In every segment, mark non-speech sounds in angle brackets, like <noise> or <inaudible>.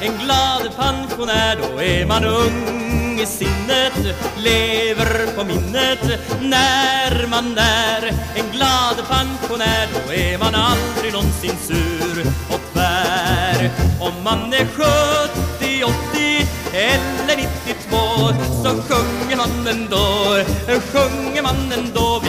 En glad pensionär, då är man ung i sinnet Lever på minnet. När man är En glad pensionär, då är man aldrig någonsin sur och tvär. Om man är 70, 80 eller 92 så sjunger man ändå, sjunger man ändå.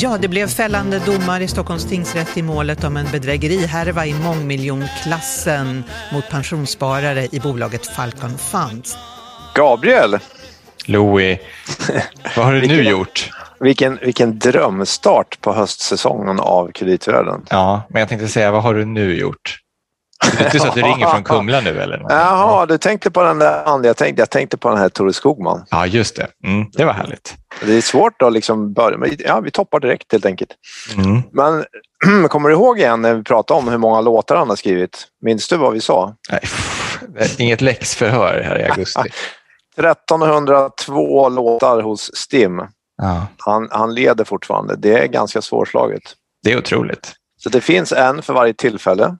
Ja, det blev fällande domar i Stockholms tingsrätt i målet om en bedrägerihärva i mångmiljonklassen mot pensionssparare i bolaget Falcon Funds. Gabriel, Louis, vad har du nu Vilken- gjort? vilken, vilken drömstart på höstsäsongen av kreditvärlden. Ja, men jag tänkte säga, vad har du nu gjort? Det är inte så att du ringer från Kumla nu eller? Jaha, du tänkte på den där andra. Jag tänkte, jag tänkte på den här Tore Skogman. Ja, just det. Mm, det var härligt. Det är svårt att liksom börja, men ja, vi toppar direkt helt enkelt. Mm. Men <clears throat> kommer du ihåg igen när vi pratade om hur många låtar han har skrivit? Minns du vad vi sa? Nej, inget läxförhör här i augusti. <laughs> 1302 låtar hos Stim. Ja, Han, han leder fortfarande. Det är ganska svårslaget. det är otroligt. Så det finns en för varje tillfälle.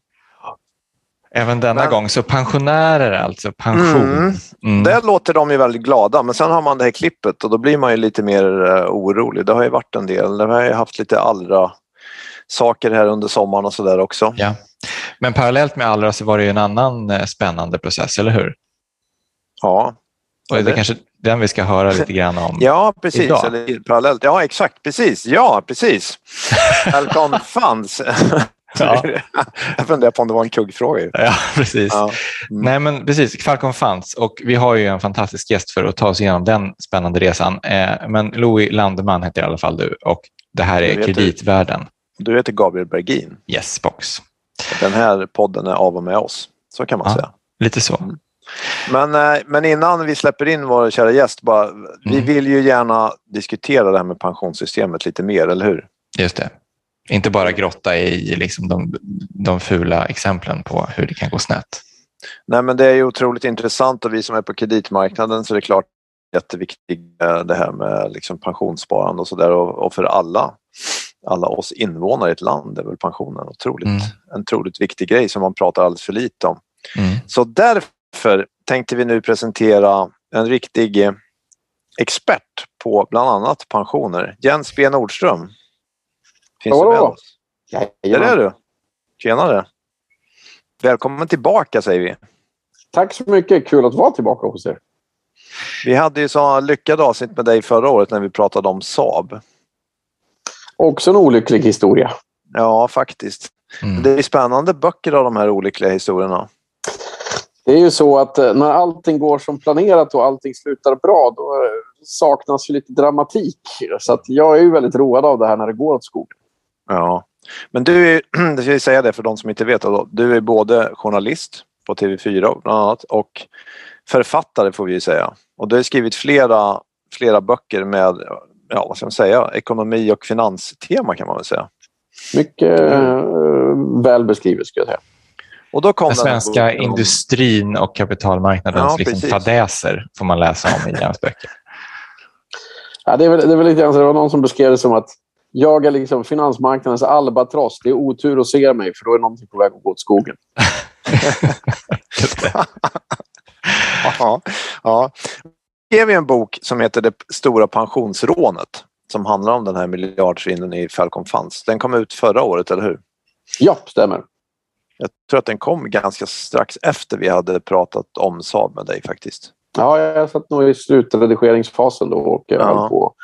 Även denna Men- gång, så pensionärer alltså, pension. Mm. Mm. Där låter de ju väldigt glada men sen har man det här klippet och då blir man ju lite mer eh, orolig. Det har ju varit en del. Det har ju haft lite allra saker här under sommaren och sådär också. Ja. Men parallellt med Allra så var det ju en annan eh, spännande process, eller hur? Ja, Och det är det- kanske den vi ska höra lite grann om. <laughs> ja precis. Idag. Eller parallellt. Ja exakt, precis. Ja precis. <laughs> Falcon Funds. Ja. <laughs> Jag funderar på om det var en kuggfråga. Ja, precis. Ja. Mm. Nej, men precis. Falcon Funds och vi har ju en fantastisk gäst för att ta oss igenom den spännande resan. Eh, men Louis Landeman heter i alla fall du och det här är vet kreditvärlden. Du heter Gabriel Bergin. Yes, box. Den här podden är av och med oss. Så kan man Ja. säga. Lite så. Men, eh, men innan vi släpper in vår kära gäst, bara, vi Mm. vill ju gärna diskutera det här med pensionssystemet lite mer, eller hur? Just det. Inte bara grotta i liksom de, de fula exemplen på hur det kan gå snett. Nej, men det är ju otroligt intressant och vi som är på kreditmarknaden så är det klart jätteviktigt eh, det här med liksom pensionssparande och sådär och, och för alla, alla oss invånare i ett land är väl pensionen otroligt, Mm. en otroligt viktig grej som man pratar alldeles för lite om. Mm. Så därför tänkte vi nu presentera en riktig expert på bland annat pensioner. Jens B Nordström. Finns du Hallå. med oss? Där är Jajamän. du. Tjenare. Välkommen tillbaka säger vi. Tack så mycket. Kul att vara tillbaka hos er. Vi hade ju så lyckade avsnitt med dig förra året när vi pratade om Saab. Också en olycklig historia. Ja, faktiskt. Mm. Det är spännande böcker av de här olyckliga historierna. Det är ju så att eh, när allting går som planerat och allting slutar bra då eh, saknas ju lite dramatik. Så att jag är ju väldigt road av det här när det går åt skogen. Ja. Men du är, <clears throat> det ska jag säga det för de som inte vet, då, du är både journalist på TV4 bland annat och författare får vi ju säga. Och du har skrivit flera, flera böcker med, ja vad ska man säga, ekonomi och finanstema kan man väl säga. Mycket eh, väl beskrivet skulle jag säga. Och då kom Den den svenska om- industrin och kapitalmarknadens Ja, liksom fadäser får man läsa om i Jens böcker. Ja, det, är väl, det är väl lite grann så det var någon som beskrev det som att jag är liksom finansmarknadens albatross. Det är otur att se mig för då är någonting på väg att gå åt skogen. <laughs> Ja, ja. Jag skrev en bok som heter Det stora pensionsrånet som handlar om den här miljardsvindeln i Falcon Funds. Den kom ut förra året, eller hur? Ja, stämmer. Jag tror att den kom ganska strax efter vi hade pratat om Saab med dig faktiskt. Ja, jag satt nog i slutredigeringsfasen då och Ja. höll på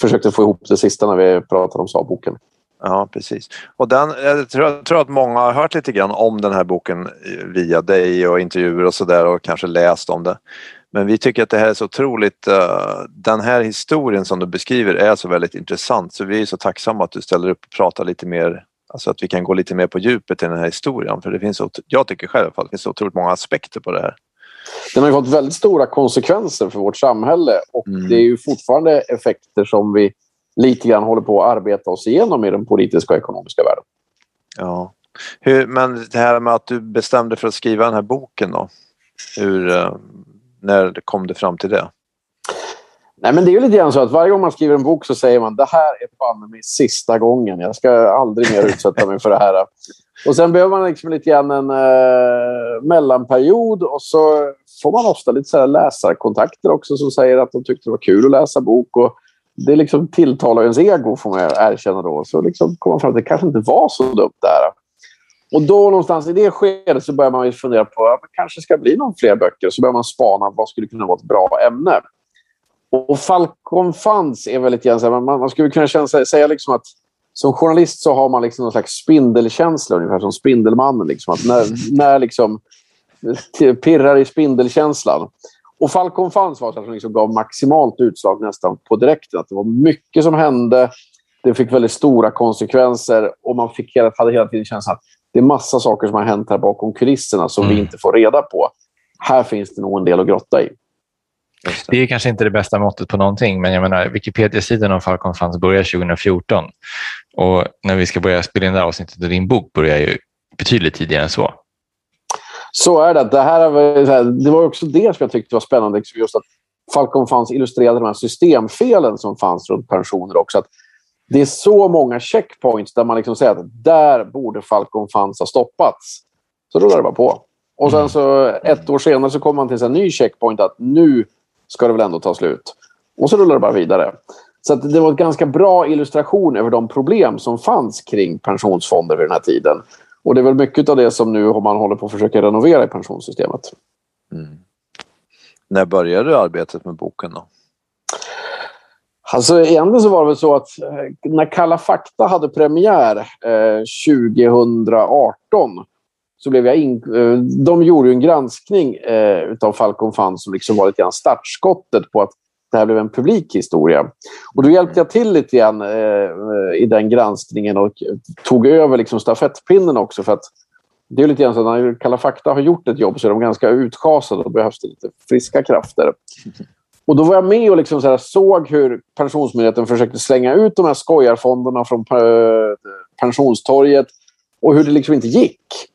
försökte få ihop det sista när vi pratade om Saab-boken. Ja, precis. Och den, jag, tror, jag tror att många har hört lite grann om den här boken via dig och intervjuer och sådär och kanske läst om det. Men vi tycker att det här är så otroligt, uh, den här historien som du beskriver är så väldigt intressant så vi är så tacksamma att du ställer upp och pratar lite mer, alltså att vi kan gå lite mer på djupet i den här historien för det finns, jag tycker själv att det finns så otroligt många aspekter på det här. Den har fått väldigt stora konsekvenser för vårt samhälle och Mm. det är ju fortfarande effekter som vi lite grann håller på att arbeta oss igenom i den politiska och ekonomiska världen. Ja. Hur, men det här med att du bestämde för att skriva den här boken då? Hur, eh, när kom du fram till det? Nej, men det är ju lite grann så att varje gång man skriver en bok så säger man det här är banne mig sista gången. Jag ska aldrig mer utsätta mig för det här. Och sen behöver man liksom lite grann en eh, mellanperiod och så får man ofta lite så här läsarkontakter också som säger att de tyckte det var kul att läsa bok. Och det liksom tilltalar ens ego, får man erkänna då. Så liksom kommer man fram till att det kanske inte var så dumt där. Och då någonstans i det skedet så börjar man fundera på att det kanske ska bli någon fler böcker. Så börjar man spana vad skulle kunna vara ett bra ämne. Och Falcon Funds är väl lite grann så här, man, man skulle kunna känna, säga liksom att som journalist så har man liksom någon slags spindelkänsla, ungefär som Spindelmannen. Liksom, att när, när liksom <laughs> pirrar i spindelkänslan. Och Falcon Funds var att som liksom gav maximalt utslag nästan på direkten. Att det var mycket som hände. Det fick väldigt stora konsekvenser och man fick hela, hade hela tiden känslan att det är massa saker som har hänt här bakom kulisserna som mm. vi inte får reda på. Här finns det nog en del att grotta i. Det är kanske inte det bästa måttet på någonting, men jag menar, Wikipedia-sidan om Falcon Funds börjar 2014 och när vi ska börja spela in det här avsnittet av din bok börjar ju betydligt tidigare än så. Så är det. Det, här, det var också det som jag tyckte var spännande. Liksom just att Falcon Funds illustrerade de här systemfelen som fanns runt pensioner också. Att det är så många checkpoints där man liksom säger att där borde Falcon Funds ha stoppats. Så rullar det bara på. Och sen så ett år senare så kommer man till en ny checkpoint att nu ska det väl ändå ta slut. Och så rullar det bara vidare. Så det var en ganska bra illustration över de problem som fanns kring pensionsfonder vid den här tiden. Och det är väl mycket av det som nu man håller på att försöka renovera i pensionssystemet. Mm. När började arbetet med boken då? Alltså egentligen så var det väl så att eh, när Kalla fakta hade premiär eh, 2018 så blev jag in, eh, de gjorde en granskning eh, av Falcon Fun som liksom var lite grann startskottet på att det här blev en publik historia. Och då hjälpte jag till lite grann eh, i den granskningen och tog över liksom stafettpinnen också. För att det är lite grann så att när Kalla fakta har gjort ett jobb så är de ganska utschasade och behövs det lite friska krafter. Och då var jag med och liksom så såg hur Pensionsmyndigheten försökte slänga ut de här skojarfonderna från eh, pensionstorget och hur det liksom inte gick.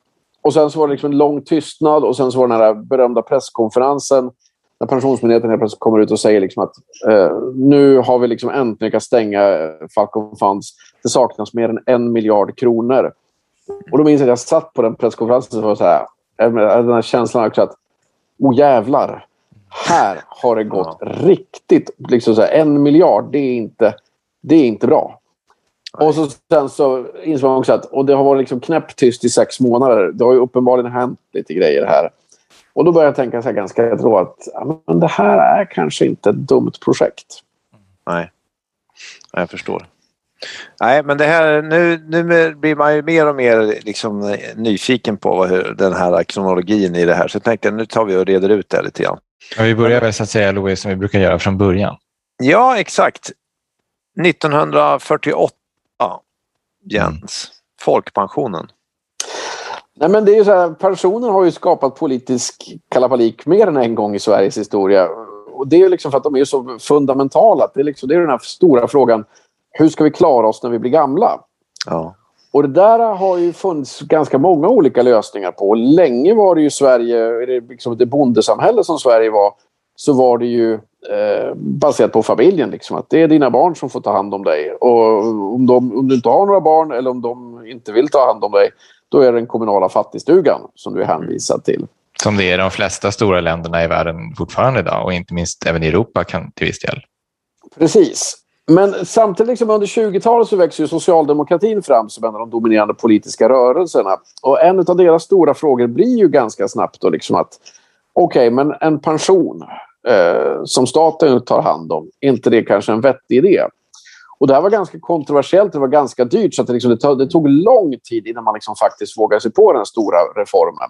Och sen så var det liksom en lång tystnad och sen så var det den här berömda presskonferensen när Pensionsmyndigheten helt plötsligt kommer ut och säger liksom att eh, nu har vi liksom äntligen lyckats stänga Falcon Funds. Det saknas mer än en miljard kronor. Och då minns jag att jag satt på den presskonferensen och var så här, den här känslan också att oh jävlar, här har det gått ja. riktigt. Liksom så här, en miljard, det är inte, det är inte bra. Och så, sen så insåg man också att och det har varit liksom knäpptyst i sex månader. Det har ju uppenbarligen hänt lite grejer här. Och då började jag tänka så här ganska rätt att ja, men det här är kanske inte ett dumt projekt. Nej, jag förstår. Nej, men det här, nu, nu blir man ju mer och mer liksom nyfiken på hur den här kronologin i det här. Så jag tänkte nu tar vi och reder ut det lite grann. Ja, vi börjar väl så att säga, Louise, som vi brukar göra från början. Ja, exakt. 1948, Jens. Folkpensionen. Nej, men det är ju så här, pensionen har ju skapat politisk kalabalik mer än en gång i Sveriges historia. Och det är liksom för att de är så fundamentala. Det är, liksom, det är den här stora frågan. Hur ska vi klara oss när vi blir gamla? Ja. Och det där har ju funnits ganska många olika lösningar på. Länge var det ju Sverige, liksom det bondesamhälle som Sverige var, så var det ju eh, baserat på familjen. Liksom, att det är dina barn som får ta hand om dig. Och om, de, om du inte har några barn eller om de inte vill ta hand om dig, då är det den kommunala fattigstugan som du är hänvisad till. Som det är i de flesta stora länderna i världen fortfarande idag och inte minst även i Europa kan till viss del. Precis. Men samtidigt liksom under 20-talet så växer ju socialdemokratin fram som en av de dominerande politiska rörelserna. Och en av deras stora frågor blir ju ganska snabbt då liksom att okej, okay, men en pension eh, som staten tar hand om, är inte det kanske en vettig idé? Och det här var ganska kontroversiellt, det var ganska dyrt så att det, liksom, det, tog, det tog lång tid innan man liksom faktiskt vågade sig på den stora reformen.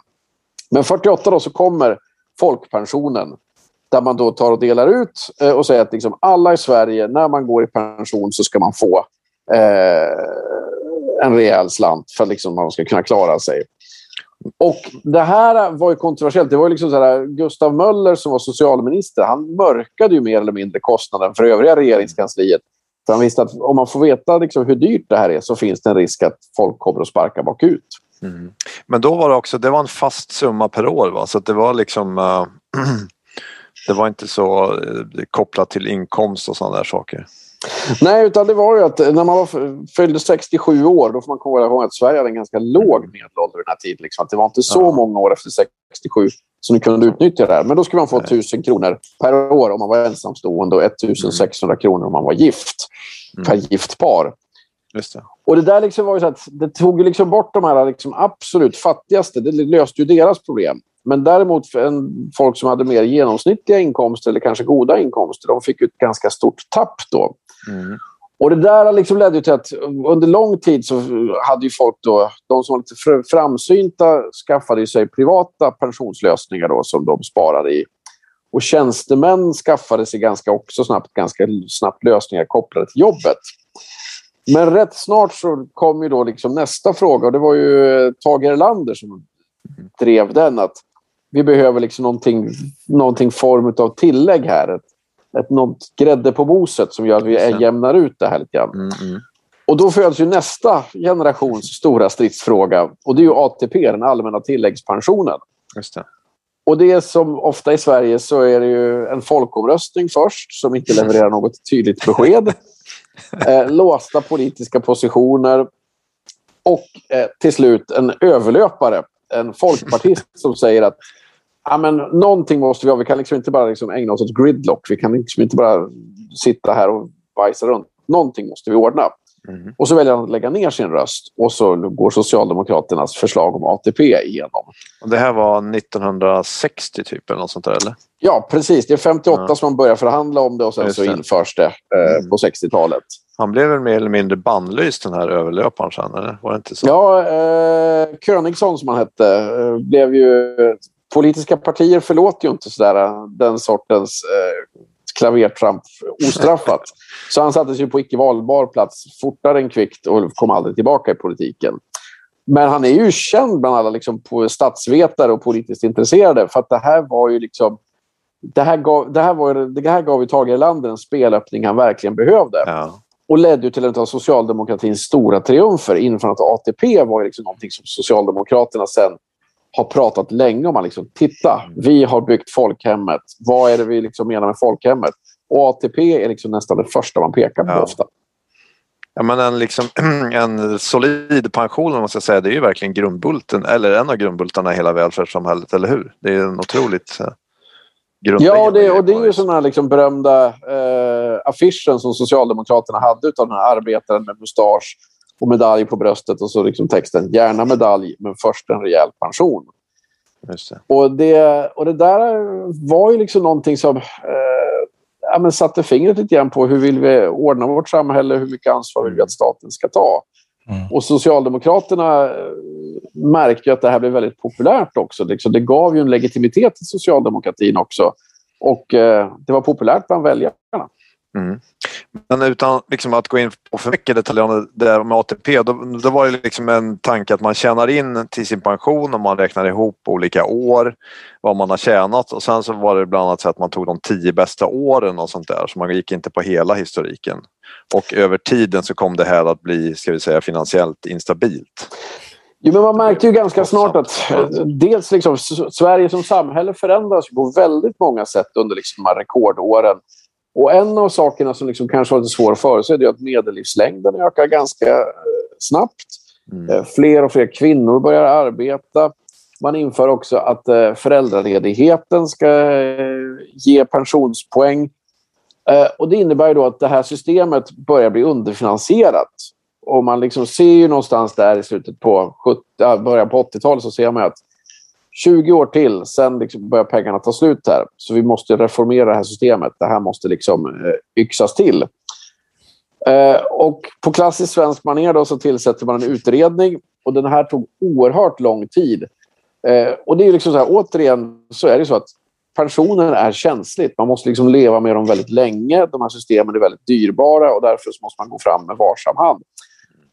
Men 48 då så kommer folkpensionen där man då tar och delar ut eh, och säger att liksom alla i Sverige, när man går i pension så ska man få eh, en rejäl slant för liksom att liksom man ska kunna klara sig. Och Det här var ju kontroversiellt. Det var ju liksom så här, Gustav Möller som var socialminister, han mörkade ju mer eller mindre kostnaden för övriga regeringskansliet. För han visste att om man får veta liksom hur dyrt det här är så finns det en risk att folk kommer att sparka bakut. Mm. Men då var det också det var en fast summa per år, va? så det var liksom... äh, <clears throat> Det var inte så äh, kopplat till inkomst och sådana där saker. Nej, utan det var ju att när man var, fyllde 67 år, då får man komma ihåg att Sverige hade en ganska låg medelålder i den här tiden. Liksom. Att det var inte så ja. många år efter 67 som du kunde utnyttja det här. Men då skulle man få 1000 kronor per år om man var ensamstående och 1600 mm. kronor om man var gift. Mm. Per gift par. Just det. Och det där liksom var ju så att det tog liksom bort de här liksom absolut fattigaste. Det löste ju deras problem. Men däremot för en, folk som hade mer genomsnittliga inkomster eller kanske goda inkomster, de fick ett ganska stort tapp då. Mm. Och det där liksom ledde till att under lång tid så hade ju folk då, de som var lite framsynta skaffade sig privata pensionslösningar då, som de sparade i. Och tjänstemän skaffade sig ganska också snabbt, ganska snabbt lösningar kopplade till jobbet. Men rätt snart så kom ju då liksom nästa fråga och det var ju Tage Erlander som drev den. att Vi behöver liksom någonting, någonting form av tillägg här. Ett, ett, något grädde på moset som gör att vi jämnar ut det här lite grann. Mm, mm. Och då föds ju nästa generations stora stridsfråga och det är ju ATP, den allmänna tilläggspensionen. Just det. Och det är som ofta i Sverige så är det ju en folkomröstning först som inte levererar något tydligt besked. <laughs> eh, låsta politiska positioner och eh, till slut en överlöpare, en folkpartist som säger att ja, men, någonting måste vi ha. Vi kan liksom inte bara liksom ägna oss åt gridlock. Vi kan liksom inte bara sitta här och bajsa runt. Någonting måste vi ordna. Mm. Och så väljer han att lägga ner sin röst och så går Socialdemokraternas förslag om ATP igenom. Och det här var 1960 typ eller något sånt där eller? Ja, precis. Det är 58 ja. som man börjar förhandla om det och sen Just så införs det eh, mm. på 60-talet. Han blev väl mer eller mindre bannlyst den här överlöparen sen, eller? Var det inte så? Ja, eh, Königsson som han hette eh, blev ju... Politiska partier förlåter ju inte sådär, eh, den sortens eh, klavertramp ostraffat. <laughs> Så han sattes ju på icke valbar plats fortare än kvickt och kom aldrig tillbaka i politiken. Men han är ju känd bland alla liksom, statsvetare och politiskt intresserade för att det här var ju liksom det här gav, det här var, det här gav ju Tage Erlander en spelöppning han verkligen behövde. Ja. Och ledde till en av socialdemokratins stora triumfer. Införandet av ATP var ju liksom någonting som Socialdemokraterna sen har pratat länge om. Liksom, Titta, vi har byggt folkhemmet. Vad är det vi liksom menar med folkhemmet? Och ATP är liksom nästan det första man pekar på ja. ofta. Ja, men en, liksom, <clears throat> en solid pension måste jag säga, det är ju verkligen grundbulten, eller en av grundbultarna i hela välfärdssamhället, eller hur? Det är en otroligt eh, Ja, och det, och det är ju sådana här liksom berömda eh, affischen som Socialdemokraterna hade av den här arbetaren med mustasch och medalj på bröstet och så liksom texten “Gärna medalj, men först en rejäl pension”. Det. Och, det, och det där var ju liksom någonting som eh, ja, men satte fingret lite grann på hur vill vi ordna vårt samhälle, hur mycket ansvar vill vi att staten ska ta. Mm. Och Socialdemokraterna eh, märkte att det här blev väldigt populärt också. Liksom, det gav ju en legitimitet till socialdemokratin också. Och eh, det var populärt bland väljarna. Mm. Men utan liksom att gå in på för mycket detaljer där med ATP, då, då var det liksom en tanke att man tjänar in till sin pension och man räknar ihop olika år vad man har tjänat och sen så var det bland annat så att man tog de tio bästa åren och sånt där så man gick inte på hela historiken. Och över tiden så kom det här att bli, ska vi säga, finansiellt instabilt. Jo, men man märkte ju ganska snart att eh, dels liksom, Sverige som samhälle förändras på väldigt många sätt under liksom de här rekordåren. Och en av sakerna som liksom kanske var lite svår att förutse är att medellivslängden ökar ganska eh, snabbt. Mm. Eh, fler och fler kvinnor börjar arbeta. Man inför också att eh, föräldraledigheten ska ge pensionspoäng. Och det innebär då att det här systemet börjar bli underfinansierat. Och man liksom ser ju någonstans där i slutet på 70, början på 80-talet så ser man att 20 år till, sen liksom börjar pengarna ta slut här. Så vi måste reformera det här systemet. Det här måste liksom eh, yxas till. Eh, och på klassiskt svensk manér då så tillsätter man en utredning och den här tog oerhört lång tid. Eh, och det är liksom så här, återigen så är det så att pensionen är känsligt. Man måste liksom leva med dem väldigt länge. De här systemen är väldigt dyrbara och därför måste man gå fram med varsam hand.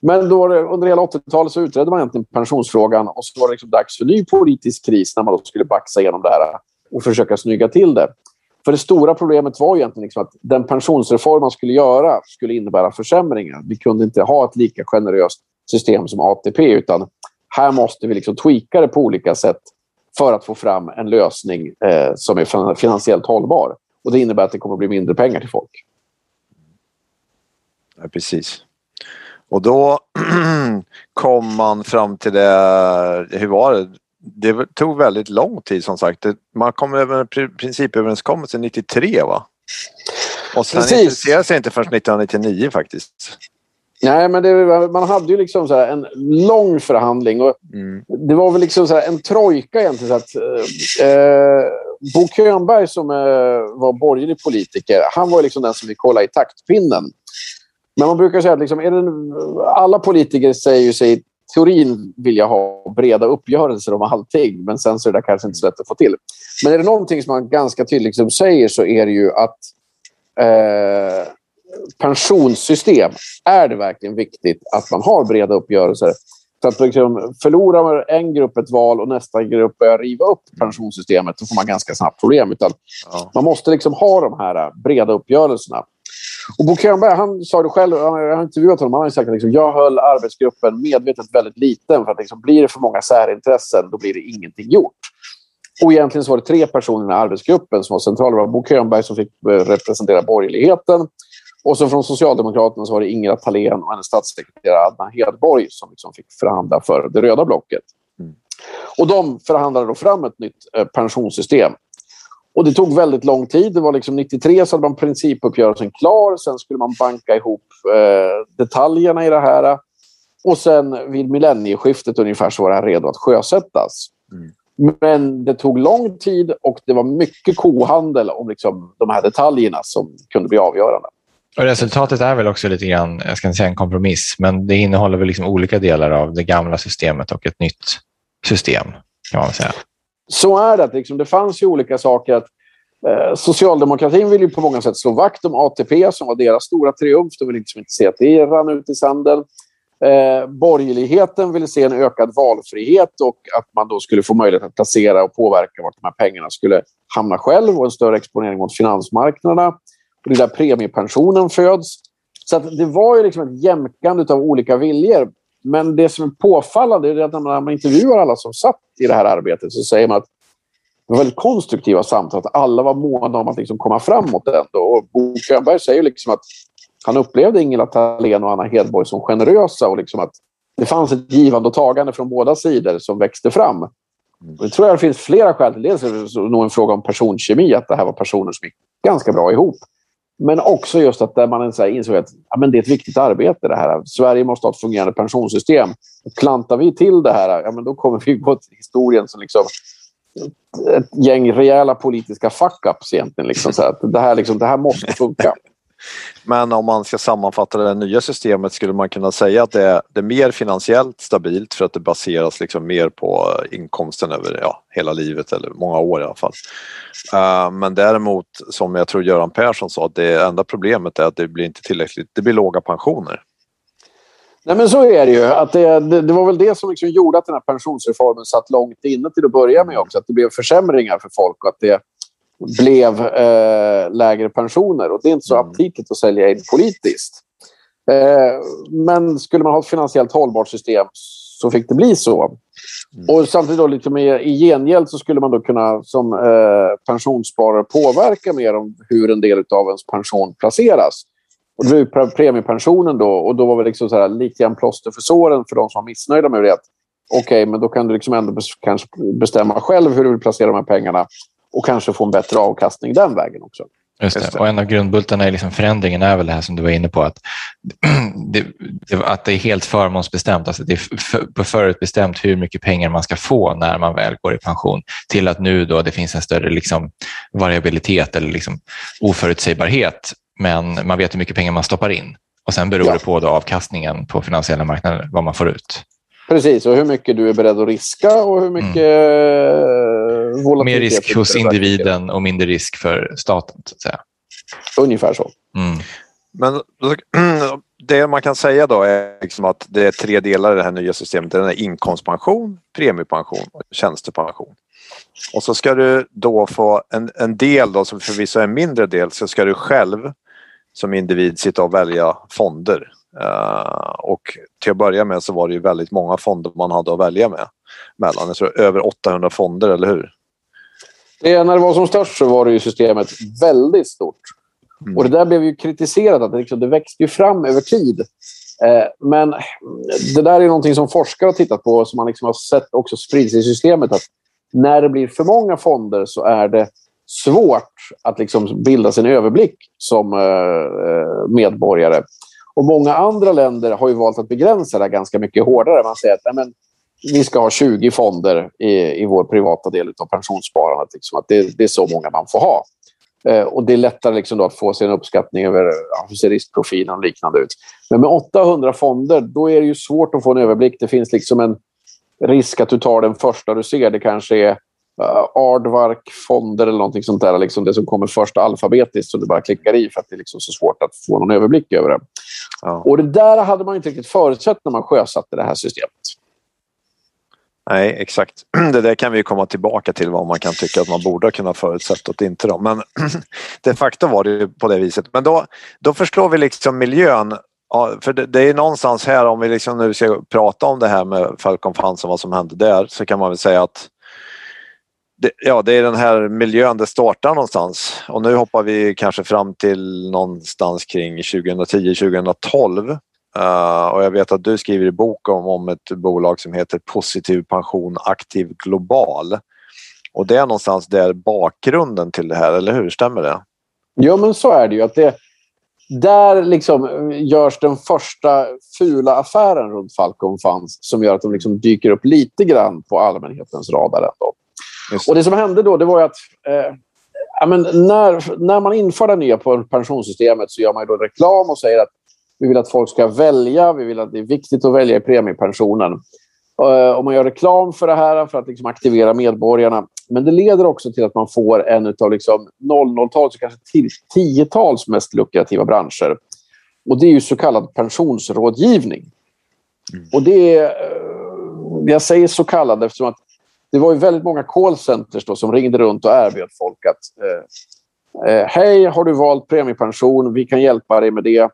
Men då, under hela 80-talet så utredde man egentligen pensionsfrågan och så var det liksom dags för ny politisk kris när man då skulle baxa igenom det här och försöka snygga till det. För det stora problemet var egentligen liksom att den pensionsreform man skulle göra skulle innebära försämringar. Vi kunde inte ha ett lika generöst system som ATP utan här måste vi liksom tweaka det på olika sätt för att få fram en lösning eh, som är finansiellt hållbar. Och Det innebär att det kommer att bli mindre pengar till folk. Ja, precis. Och då <clears throat> kom man fram till det, hur var det? Det tog väldigt lång tid som sagt. Man kom över en principöverenskommelse 93 va? Och sen Precis. intresserade sig inte förrän 1999 faktiskt. Nej, men det, man hade ju liksom så en lång förhandling. Och mm. Det var väl liksom så en trojka egentligen. Så att, eh, Bo Könberg som eh, var borgerlig politiker, han var liksom den som fick hålla i taktpinnen. Men man brukar säga att liksom, det, alla politiker säger sig teorin vilja ha breda uppgörelser om allting, men sen så är det kanske inte så lätt att få till. Men är det någonting som man ganska tydligt liksom säger så är det ju att eh, pensionssystem är det verkligen viktigt att man har breda uppgörelser. Så att liksom, förlorar en grupp ett val och nästa grupp börjar riva upp pensionssystemet, då får man ganska snabbt problem. Utan ja. Man måste liksom ha de här breda uppgörelserna. Och Bo Könberg, han sa det själv, jag har intervjuat honom, han har sagt att liksom, jag höll arbetsgruppen medvetet väldigt liten för att liksom, blir det för många särintressen, då blir det ingenting gjort. Och egentligen så var det tre personer i arbetsgruppen som var centrala. Det var Bo Könberg som fick eh, representera borgerligheten. Och så från Socialdemokraterna så var det Ingela Thalén och hennes statssekreterare Adna Hedborg som liksom fick förhandla för det röda blocket. Mm. Och de förhandlade då fram ett nytt eh, pensionssystem. Och det tog väldigt lång tid. Det var liksom 93 så hade man principuppgörelsen klar. Sen skulle man banka ihop eh, detaljerna i det här. Och sen vid millennieskiftet ungefär så var det redo att sjösättas. Mm. Men det tog lång tid och det var mycket kohandel om liksom de här detaljerna som kunde bli avgörande. Och resultatet är väl också lite grann, jag ska inte säga en kompromiss, men det innehåller väl liksom olika delar av det gamla systemet och ett nytt system, kan man säga. Så är det. Liksom, det fanns ju olika saker. att eh, Socialdemokratin vill ju på många sätt slå vakt om ATP som var deras stora triumf. De vill liksom inte se att det rann ut i sanden. Eh, borgerligheten ville se en ökad valfrihet och att man då skulle få möjlighet att placera och påverka vart de här pengarna skulle hamna själv och en större exponering mot finansmarknaderna. Och det är där premiepensionen föds. Så det var ju liksom ett jämkande av olika viljor. Men det som är påfallande är att när man intervjuar alla som satt i det här arbetet så säger man att det var väldigt konstruktiva samtal. Att alla var måna om att liksom komma framåt. Ändå. Och Bo Könberg säger liksom att han upplevde Ingela Thalén och Anna Hedborg som generösa och liksom att det fanns ett givande och tagande från båda sidor som växte fram. Och det tror jag det finns flera skäl till. Dels är det nog en fråga om personkemi, att det här var personer som gick ganska bra ihop. Men också just att där man insåg att ja, men det är ett viktigt arbete det här. Sverige måste ha ett fungerande pensionssystem. Och klantar vi till det här, ja, men då kommer vi gå till historien som liksom ett gäng rejäla politiska fuck-ups egentligen. Liksom, så att det, här, liksom, det här måste funka. Men om man ska sammanfatta det nya systemet skulle man kunna säga att det är, det är mer finansiellt stabilt för att det baseras liksom mer på eh, inkomsten över ja, hela livet eller många år i alla fall. Uh, men däremot som jag tror Göran Persson sa, att det enda problemet är att det blir inte tillräckligt, det blir låga pensioner. Nej men så är det ju. Att det, det, det var väl det som liksom gjorde att den här pensionsreformen satt långt inne till att börja med också. Att det blev försämringar för folk och att det blev eh, lägre pensioner. Och det är inte så mm. aptitligt att sälja in politiskt. Eh, men skulle man ha ett finansiellt hållbart system så fick det bli så. Mm. Och samtidigt då lite mer, i gengäld så skulle man då kunna som eh, pensionssparare påverka mer om hur en del av ens pension placeras. Och det var premiepensionen då och då var det liksom så här, lite grann plåster för såren för de som var missnöjda med det. Okej, okay, men då kan du liksom ändå kanske bestämma själv hur du vill placera de här pengarna och kanske få en bättre avkastning den vägen också. Just det. Och en av grundbultarna i liksom förändringen är väl det här som du var inne på, att <clears throat> det, att det är helt förmånsbestämt. Alltså det är för, förutbestämt hur mycket pengar man ska få när man väl går i pension, till att nu då det finns en större liksom variabilitet eller liksom oförutsägbarhet, men man vet hur mycket pengar man stoppar in. Och sen beror ja. det på då avkastningen på finansiella marknader, vad man får ut. Precis, och hur mycket du är beredd att riska och hur mycket mm. Volatilitet. Mer risk hos individen och mindre risk för staten. Så att säga. Ungefär så. Mm. Men <clears throat> det man kan säga då är liksom att det är tre delar i det här nya systemet. Det är inkomstpension, premiepension och tjänstepension. Och så ska du då få en, en del då, som förvisso är en mindre del, så ska du själv som individ sitta och välja fonder Uh, och till att börja med så var det ju väldigt många fonder man hade att välja med. Mellan, jag tror över 800 fonder, eller hur? Det, när det var som störst så var det ju systemet väldigt stort. Mm. Och det där blev ju kritiserat, att det, liksom, det växte ju fram över tid. Eh, men det där är någonting som forskare har tittat på som man liksom har sett också sprids i systemet. Att när det blir för många fonder så är det svårt att liksom bilda sin överblick som eh, eh, medborgare. Och Många andra länder har ju valt att begränsa det ganska mycket hårdare. Man säger att nej, men, vi ska ha 20 fonder i, i vår privata del av pensionssparandet. Liksom, att det, det, är så många man får ha. Eh, och Det är lättare liksom att få sig en uppskattning över hur ser riskprofilen och liknande ut. Men med 800 fonder då är det ju svårt att få en överblick. Det finns liksom en risk att du tar den första du ser. Det kanske är uh, Aardvark fonder eller någonting sånt där. Liksom det som kommer först alfabetiskt som du bara klickar i för att det är liksom så svårt att få någon överblick över det. Ja. Och det där hade man inte riktigt förutsett när man sjösatte det här systemet. Nej, exakt. <clears throat> Det där kan vi komma tillbaka till vad man kan tycka att man borde ha kunnat förutsätta och inte. Då. Men <clears throat> de facto var det på det viset. Men då, då förstår vi liksom miljön. Ja, för det, det är någonstans här, om vi liksom nu ska prata om det här med Falcon Funds och vad som hände där, så kan man väl säga att det, ja, det är den här miljön det startar någonstans. Och nu hoppar vi kanske fram till någonstans kring 2010-2012 Uh, och jag vet att du skriver i bok om, om ett bolag som heter Positiv pension aktiv global. Och det är någonstans där bakgrunden till det här, eller hur? Stämmer det? Ja, men så är det ju. Att det, där liksom görs den första fula affären runt Falcon Funds som gör att de liksom dyker upp lite grann på allmänhetens radar. Ändå. Och det som hände då det var att eh, ja, men när, när man inför det nya pensionssystemet så gör man då reklam och säger att vi vill att folk ska välja. Vi vill att det är viktigt att välja i premiepensionen. Eh, och man gör reklam för det här för att liksom aktivera medborgarna. Men det leder också till att man får en av liksom 00-talets, kanske 10-tals mest lukrativa branscher. Och det är ju så kallad pensionsrådgivning. Mm. Och det är, eh, jag säger så kallad eftersom att det var ju väldigt många callcenters som ringde runt och erbjöd folk att eh, eh, Hej, har du valt premiepension? Vi kan hjälpa dig med det.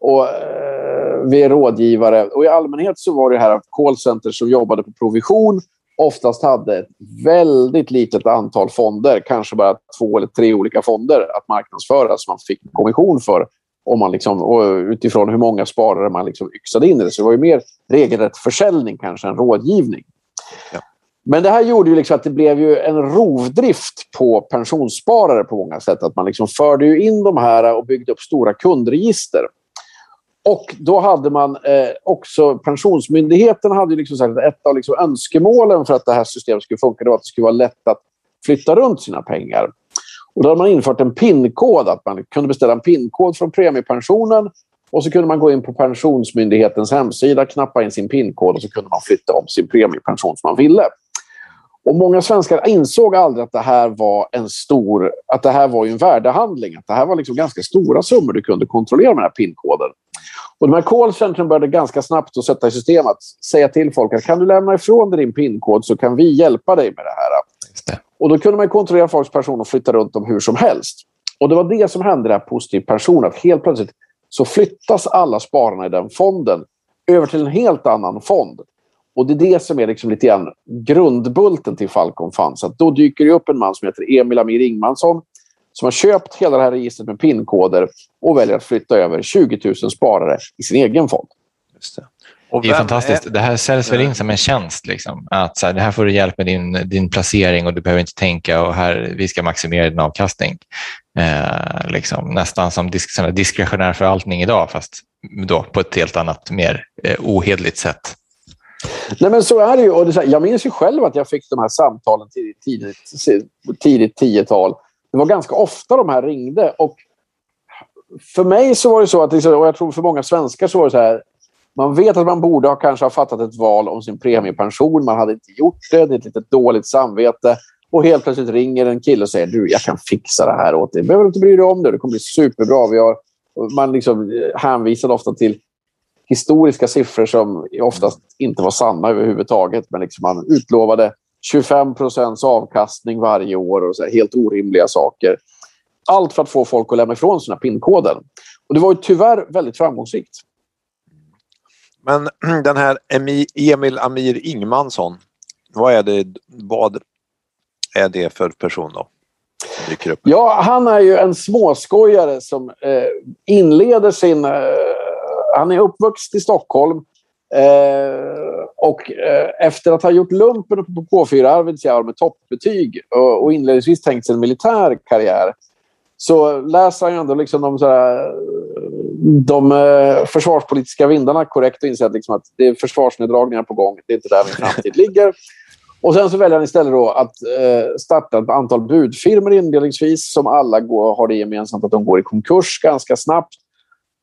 Och, eh, vi är rådgivare. Och I allmänhet så var det här callcenter som jobbade på provision oftast hade ett väldigt litet antal fonder, kanske bara två eller tre olika fonder att marknadsföra som man fick kommission för om man liksom, utifrån hur många sparare man liksom yxade in i det. Så det var ju mer regelrätt försäljning kanske än rådgivning. Ja. Men det här gjorde ju liksom att det blev ju en rovdrift på pensionssparare på många sätt. Att man liksom förde in de här och byggde upp stora kundregister. Och då hade man eh, också, Pensionsmyndigheten hade liksom sagt att ett av liksom önskemålen för att det här systemet skulle funka var att det skulle vara lätt att flytta runt sina pengar. Och då hade man infört en PIN-kod, att man kunde beställa en PIN-kod från premiepensionen och så kunde man gå in på Pensionsmyndighetens hemsida, knappa in sin PIN-kod och så kunde man flytta om sin premiepension som man ville. Och Många svenskar insåg aldrig att det här var en stor, att det här var en värdehandling. Att det här var liksom ganska stora summor du kunde kontrollera med den här PIN-koden. Och de här callcentren började ganska snabbt att sätta i system att säga till folk att kan du lämna ifrån dig din PIN-kod så kan vi hjälpa dig med det här. Det. Och då kunde man kontrollera folks person och flytta runt dem hur som helst. Och det var det som hände där positiv pension. Att helt plötsligt så flyttas alla spararna i den fonden över till en helt annan fond. Och det är det som är liksom lite grann grundbulten till Falcon Funds. Att då dyker det upp en man som heter Emil Amir Ingmansson som har köpt hela det här registret med PIN-koder och väljer att flytta över 20 000 sparare i sin egen fond. Just det. Och det är fantastiskt. Är... Det här säljs väl in som en tjänst. Liksom. Att så här, det här får du hjälp med din, din placering och du behöver inte tänka och här, vi ska maximera din avkastning. Eh, liksom, nästan som disk, diskretionär förvaltning idag, fast då på ett helt annat, mer eh, ohedligt sätt. Nej, men så är det ju. Och det, jag minns ju själv att jag fick de här samtalen tidigt, tidigt, tidigt 10-tal det var ganska ofta de här ringde. Och för mig så var det så, att, liksom, och jag tror för många svenskar så var det så här. Man vet att man borde ha kanske ha fattat ett val om sin premiepension. Man hade inte gjort det. Det är ett lite dåligt samvete. Och helt plötsligt ringer en kille och säger du, jag kan fixa det här åt dig. Du behöver inte bry dig om det. Det kommer bli superbra. Vi har, man liksom hänvisade ofta till historiska siffror som oftast inte var sanna överhuvudtaget. Men liksom man utlovade 25 procents avkastning varje år och så här, helt orimliga saker. Allt för att få folk att lämna ifrån sina PIN-koden. Och det var ju tyvärr väldigt framgångsrikt. Men <clears throat> den här Emil Amir Ingmansson, vad är det, vad är det för person då? Ja, han är ju en småskojare som eh, inleder sin... Eh, han är uppvuxen i Stockholm. Eh, och eh, efter att ha gjort lumpen på K4 Arvidsjaur med toppbetyg och, och inledningsvis tänkt sig en militär karriär så läser han ju ändå liksom de, sådär, de eh, försvarspolitiska vindarna korrekt och inser att, liksom att det är försvarsneddragningar på gång. Det är inte där min framtid <laughs> ligger. Och sen så väljer han istället då att eh, starta ett antal budfirmor inledningsvis som alla går, har det gemensamt att de går i konkurs ganska snabbt.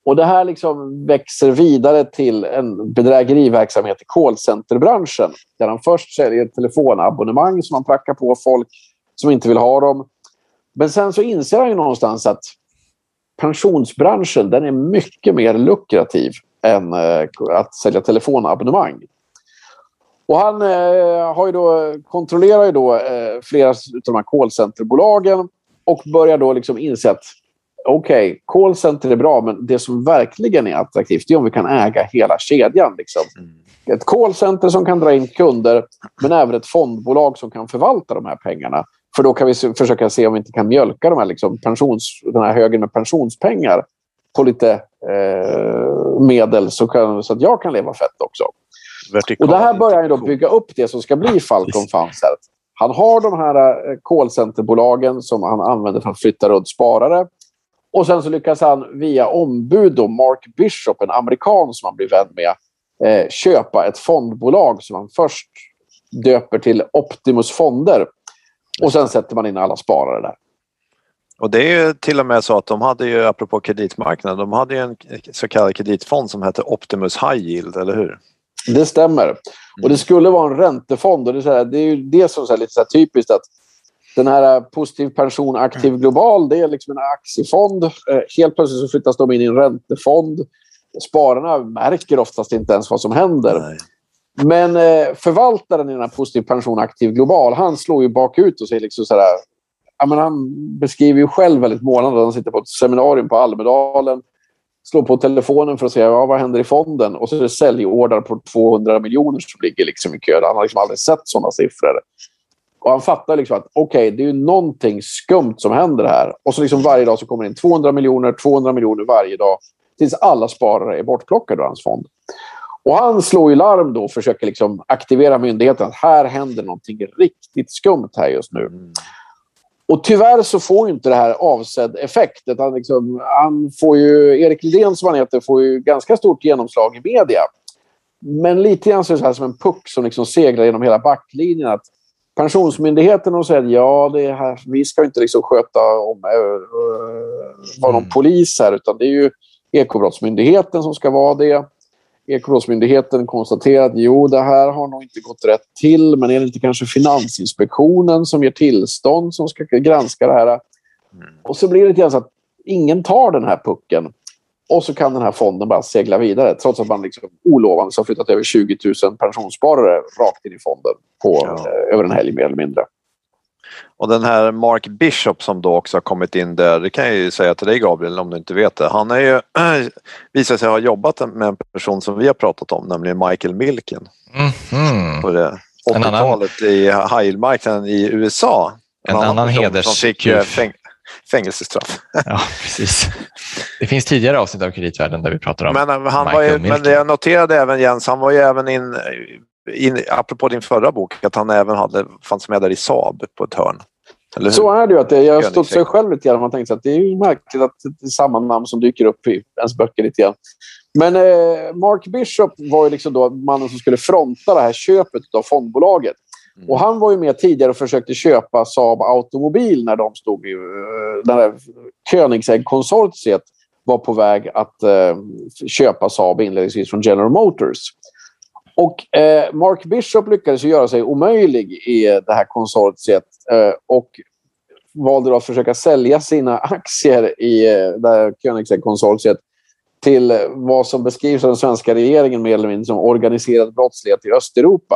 Och Det här liksom växer vidare till en bedrägeriverksamhet i callcenterbranschen där han först säljer telefonabonnemang som han prackar på folk som inte vill ha dem. Men sen så inser han ju någonstans att pensionsbranschen den är mycket mer lukrativ än eh, att sälja telefonabonnemang. Och han eh, har ju då, kontrollerar ju då eh, flera av de här callcenterbolagen och börjar då liksom inse att okej, okay, callcenter är bra, men det som verkligen är attraktivt är om vi kan äga hela kedjan. Liksom. Mm. Ett callcenter som kan dra in kunder, men även ett fondbolag som kan förvalta de här pengarna. För då kan vi försöka se om vi inte kan mjölka de här, liksom, pensions, den här högen med pensionspengar på lite eh, medel så, kan, så att jag kan leva fett också. Vertikal, och det här börjar han då bygga upp det som ska bli Falcon Funds. Han har de här eh, callcenterbolagen som han använder för att flytta runt sparare. Och sen så lyckas han via ombud, då, Mark Bishop, en amerikan som han blir vän med, eh, köpa ett fondbolag som han först döper till Optimus Fonder. Och sen sätter man in alla sparare där. Och det är ju till och med så att de hade ju, apropå kreditmarknaden, de hade ju en så kallad kreditfond som hette Optimus High Yield, eller hur? Det stämmer. Mm. Och det skulle vara en räntefond. Och det, är, här, det är ju det som är lite så typiskt att den här positiv pension aktiv mm. global, det är liksom en aktiefond. Eh, helt plötsligt så flyttas de in i en räntefond. Spararna märker oftast inte ens vad som händer. Nej. Men eh, förvaltaren i den här positiv pension aktiv global, han slår ju bakut och säger liksom så här, ja, men han beskriver ju själv väldigt målande. Han sitter på ett seminarium på Almedalen slår på telefonen för att se ja, vad händer i fonden och så är det säljordrar på 200 miljoner som ligger liksom i kö. Han har liksom aldrig sett sådana siffror. Och han fattar liksom att okej, okay, det är någonting skumt som händer här. Och så liksom varje dag så kommer det in 200 miljoner, 200 miljoner varje dag tills alla sparare är bortplockade ur hans fond. Och han slår ju larm då och försöker liksom aktivera myndigheten att här händer någonting riktigt skumt här just nu. Mm. Och tyvärr så får inte det här avsedd effekt. Han, liksom, han får ju, Erik Lidén som han heter får ju ganska stort genomslag i media. Men lite grann så är det så som en puck som liksom seglar genom hela backlinjen. Att Pensionsmyndigheten säger ja, det här, vi ska inte liksom sköta om vara någon mm. polis här utan det är ju Ekobrottsmyndigheten som ska vara det. Ekobrottsmyndigheten konstaterar att jo, det här har nog inte gått rätt till, men är det inte kanske Finansinspektionen som ger tillstånd som ska granska det här? Mm. Och så blir det lite så att ingen tar den här pucken och så kan den här fonden bara segla vidare trots att man liksom olovande har flyttat över 20 000 pensionssparare rakt in i fonden på, ja. eh, över en helg mer eller mindre. Och den här Mark Bishop som då också har kommit in där, det kan jag ju säga till dig Gabriel om du inte vet det. Han är ju, <clears throat> visar sig ha jobbat med en person som vi har pratat om, nämligen Michael Milken. Mm. På det 80-talet i high i USA. En, en annan heders... Som fick eh, fäng fängelsestraff. <laughs> ja, precis. Det finns tidigare avsnitt av Kreditvärlden där vi pratar om men, eh, han Michael var ju, Milken. Men jag noterade även Jens, han var ju även in in, apropå din förra bok, att han även hade, fanns med där i Saab på ett hörn. Så är det ju. Att det, jag studsade själv lite grann. Man tänkte att det är ju märkligt att det är samma namn som dyker upp i ens böcker lite grann. Men eh, Mark Bishop var ju liksom då mannen som skulle fronta det här köpet av fondbolaget. Mm. Och han var ju med tidigare och försökte köpa Saab Automobil när de stod i... Eh, när Koenigsegg-konsortiet var på väg att eh, köpa Saab inledningsvis från General Motors. Och eh, Mark Bishop lyckades göra sig omöjlig i det här konsortiet eh, och valde då att försöka sälja sina <laughs> aktier i eh, det här Koenigsegg-konsortiet till vad som beskrivs av den svenska regeringen mer eller mindre som organiserad brottslighet i Östeuropa.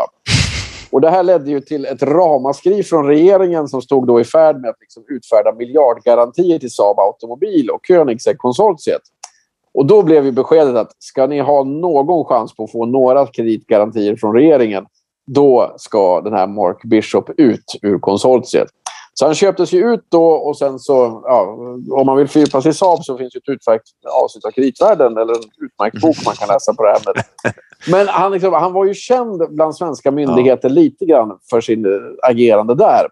Och det här ledde ju till ett ramaskri från regeringen som stod då i färd med att liksom utfärda miljardgarantier till Saab Automobil och Koenigsegg-konsortiet. Och då blev ju beskedet att ska ni ha någon chans på att få några kreditgarantier från regeringen, då ska den här Mark Bishop ut ur konsortiet. Så han köptes ju ut då och sen så, ja, om man vill fördjupa sig i Saab så finns det ett utmärkt avsnitt av Kreditvärlden eller en utmärkt bok man kan läsa på det här med. <laughs> Men han, liksom, han var ju känd bland svenska myndigheter ja. lite grann för sin agerande där.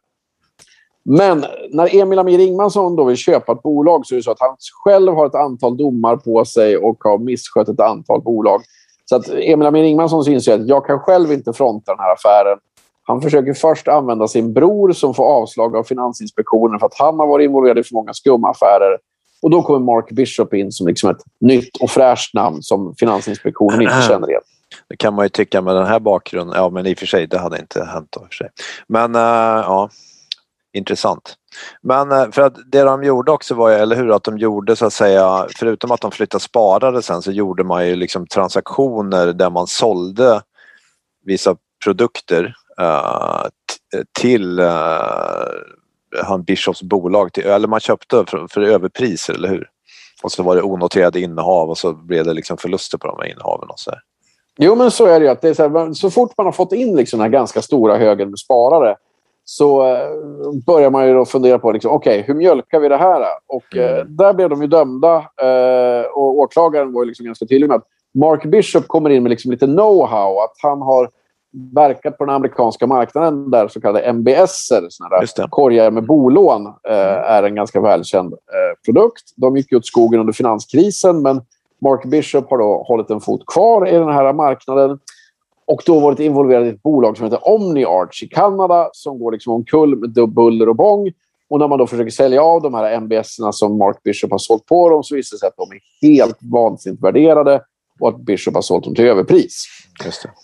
Men när Emil Amir Ingmansson då vill köpa ett bolag så är det så att han själv har ett antal domar på sig och har misskött ett antal bolag. Så att Emil Amir Ingmansson inser att jag kan själv inte fronta den här affären. Han försöker först använda sin bror som får avslag av Finansinspektionen för att han har varit involverad i för många skumma affärer. Och då kommer Mark Bishop in som liksom ett nytt och fräscht namn som Finansinspektionen inte känner igen. Det kan man ju tycka med den här bakgrunden. Ja, men i och för sig, det hade inte hänt. För sig. Men uh, ja, intressant. Men uh, för att det de gjorde också var ju, eller hur, att de gjorde så att säga, förutom att de flyttade sparare sen så gjorde man ju liksom transaktioner där man sålde vissa produkter till han Bishops bolag, till, eller man köpte för, för överpriser, eller hur? Och så var det onoterade innehav och så blev det liksom förluster på de här innehaven. Och så här. Jo, men så är det ju. Att det är så, här, så fort man har fått in liksom den här ganska stora högen med sparare så eh, börjar man ju då fundera på liksom, okay, hur mjölkar vi det här. Och, eh, mm. där blev de ju dömda eh, och åklagaren var ju liksom ganska tydlig med att Mark Bishop kommer in med liksom lite know-how. Att han har verkat på den amerikanska marknaden där så kallade MBS, korgar med bolån, eh, är en ganska välkänd eh, produkt. De gick åt skogen under finanskrisen men Mark Bishop har då hållit en fot kvar i den här marknaden och då varit involverad i ett bolag som heter OmniArch i Kanada som går liksom omkull med buller och bång. Och när man då försöker sälja av de här MBS som Mark Bishop har sålt på dem så visar det sig att de är helt vansinnigt värderade och att Bishop har sålt dem till överpris.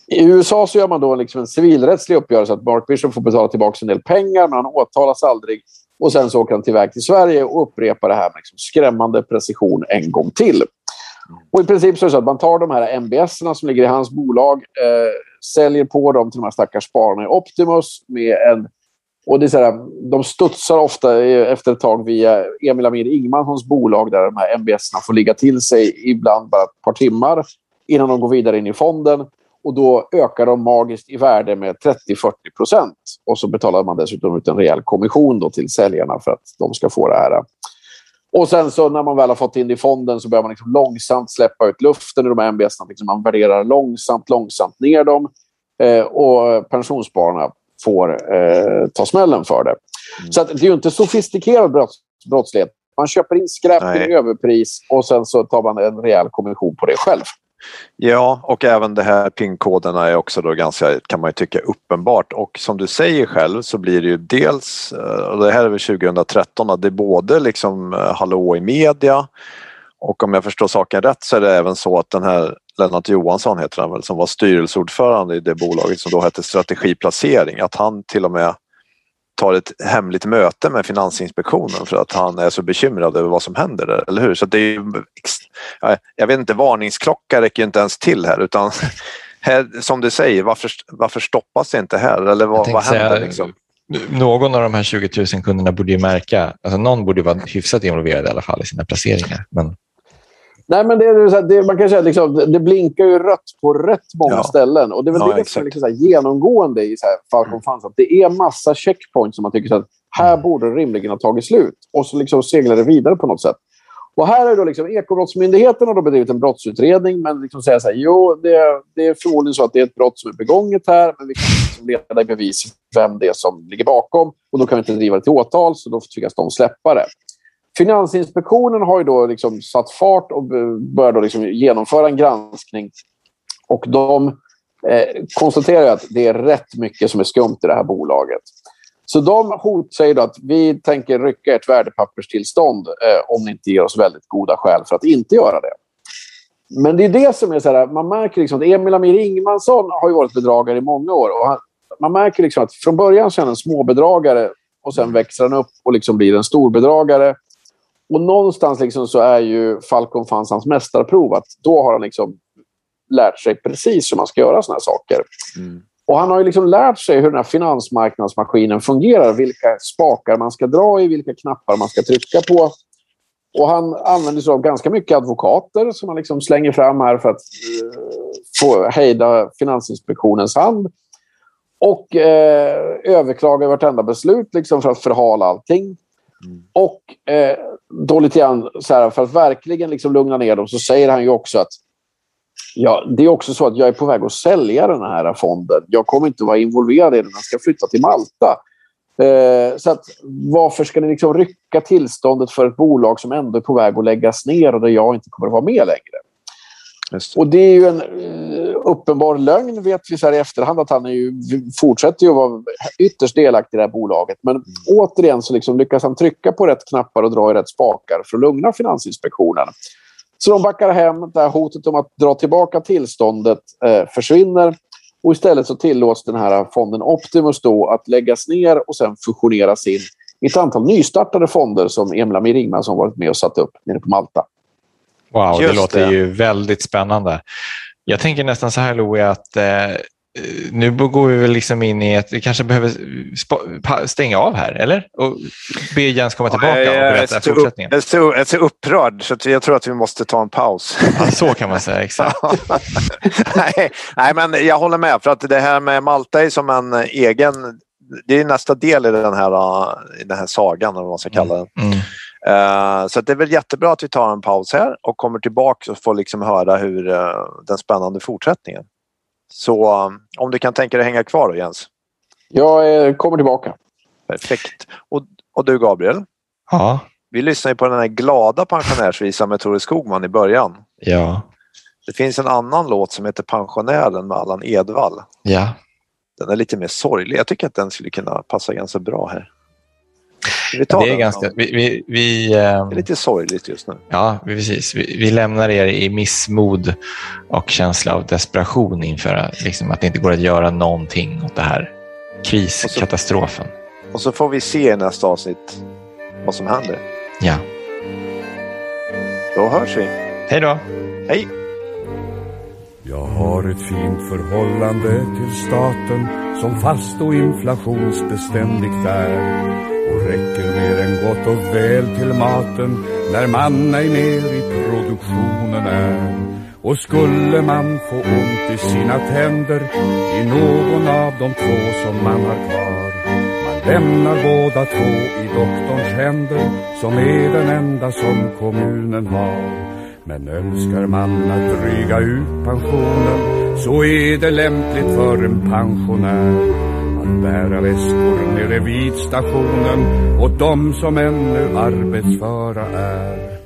I USA så gör man då liksom en civilrättslig uppgörelse att Mark Bishop får betala tillbaka en del pengar men han åtalas aldrig. Och sen så åker han tillväg till Sverige och upprepar det här med liksom skrämmande precision en gång till. Och I princip så är det så att man tar de här MBS som ligger i hans bolag, eh, säljer på dem till de här stackars spararna i Optimus med en och det är så här, de studsar ofta efter ett tag via Emil Amir Ingmanssons bolag där de här MBS får ligga till sig ibland bara ett par timmar innan de går vidare in i fonden. Och Då ökar de magiskt i värde med 30-40 procent. Och så betalar man dessutom ut en rejäl kommission då till säljarna för att de ska få det här och sen så när man väl har fått in det i fonden så börjar man liksom långsamt släppa ut luften i de här MBS. Liksom man värderar långsamt, långsamt ner dem. Eh, och pensionsspararna får eh, ta smällen för det. Mm. Så det är ju inte sofistikerad brotts brottslighet. Man köper in skräp till överpris och sen så tar man en rejäl kommission på det själv. Ja, och även de här PIN-koderna är också då ganska, kan man tycka, uppenbart. Och som du säger själv så blir det ju dels, eh, och det här är väl 2013, det är både liksom eh, hallå i media och om jag förstår saken rätt så är det även så att den här Lennart Johansson heter han väl, som var styrelseordförande i det bolaget som då hette Strategiplacering, att han till och med tar ett hemligt möte med Finansinspektionen för att han är så bekymrad över vad som händer där, eller hur? Så det är jag vet inte, varningsklocka räcker inte ens till här utan <laughs> här, som du säger, varför, varför stoppas det inte här? Eller vad, vad händer? Säga, liksom? Någon av de här 20 000 kunderna borde ju märka, alltså någon borde vara hyfsat involverad i alla fall i sina placeringar. Men... Nej, men det, är, det, man kan säga liksom, det blinkar ju rött på rätt många ja. ställen. Och Det är väl ja, det som är liksom genomgående i så här Falcon Funds. Att det är massa checkpoints som man tycker att här mm. borde rimligen ha tagit slut. Och så liksom seglar det vidare på något sätt. Och här har då liksom Ekobrottsmyndigheten har då bedrivit en brottsutredning men liksom säger så här, jo, det, det är förmodligen så att det är ett brott som är begånget här men vi kan liksom leda i bevis vem det är som ligger bakom och då kan vi inte driva det till åtal så då tvingas de släppa det. Finansinspektionen har ju då liksom satt fart och börjat då liksom genomföra en granskning. Och de eh, konstaterar att det är rätt mycket som är skumt i det här bolaget. Så de hot säger att vi tänker rycka ert värdepapperstillstånd eh, om ni inte ger oss väldigt goda skäl för att inte göra det. Men det är det som är så här, man märker liksom att Emil Amir Ingmansson har ju varit bedragare i många år. Och han, man märker liksom att från början så är han en småbedragare och sen växer han upp och liksom blir en storbedragare. Och någonstans liksom så är ju Falcon Funds hans mästarprov. Att då har han liksom lärt sig precis hur man ska göra såna här saker. Mm. Och han har ju liksom lärt sig hur den här finansmarknadsmaskinen fungerar. Vilka spakar man ska dra i, vilka knappar man ska trycka på. Och han använder sig av ganska mycket advokater som han liksom slänger fram här för att eh, få hejda Finansinspektionens hand. Och eh, överklagar vartenda beslut liksom för att förhala allting. Mm. Och eh, då lite grann så här, för att verkligen liksom lugna ner dem så säger han ju också att ja, det är också så att jag är på väg att sälja den här fonden. Jag kommer inte vara involverad i den. Den ska flytta till Malta. Eh, så att, varför ska ni liksom rycka tillståndet för ett bolag som ändå är på väg att läggas ner och där jag inte kommer att vara med längre? Det. Och det är ju en uh, uppenbar lögn, vet vi så här i efterhand, att han är ju, fortsätter ju att vara ytterst delaktig i det här bolaget. Men mm. återigen så liksom lyckas han trycka på rätt knappar och dra i rätt spakar för att lugna Finansinspektionen. Så de backar hem, där hotet om att dra tillbaka tillståndet eh, försvinner. Och istället så tillåts den här fonden Optimus då att läggas ner och sen fusioneras in i ett antal nystartade fonder som Emil Amir Ingmansson varit med och satt upp nere på Malta. Wow, Just det låter det. ju väldigt spännande. Jag tänker nästan så här Louie att eh, nu går vi väl liksom in i att vi kanske behöver stänga av här, eller? Och be Jens komma tillbaka och berätta jag fortsättningen. Jag är, så, jag är så upprörd så jag tror att vi måste ta en paus. Ja, så kan man säga, exakt. <laughs> nej, nej, men jag håller med för att det här med Malta är som en egen det är nästa del i den här, i den här sagan, eller vad man ska kalla den. Mm. Uh, så det är väl jättebra att vi tar en paus här och kommer tillbaka och får liksom höra hur uh, den spännande fortsättningen. Så um, om du kan tänka dig hänga kvar då Jens? Jag eh, kommer tillbaka. Perfekt. Och, och du Gabriel? Ja? Vi lyssnade på den här glada pensionärsvisan med Tore Skogman i början. Ja. Det finns en annan låt som heter Pensionären med Allan Edwall. Ja. Den är lite mer sorglig. Jag tycker att den skulle kunna passa ganska bra här. Vi tar det är ganska... Vi, vi, vi, det är lite sorgligt just nu. Ja, precis. Vi, vi lämnar er i missmod och känsla av desperation inför liksom, att det inte går att göra någonting åt det här kriskatastrofen. Och så, och så får vi se i nästa avsnitt vad som händer. Ja. Då hörs vi. Hej då. Hej. Jag har ett fint förhållande till staten som fast och inflationsbeständigt är räcker mer än gott och väl till maten när man ej mer i produktionen är. Och skulle man få ont i sina tänder i någon av de två som man har kvar man lämnar båda två i doktorns händer som är den enda som kommunen har. Men önskar man att dryga ut pensionen så är det lämpligt för en pensionär bära väskor nere vid stationen åt de som ännu arbetsföra är.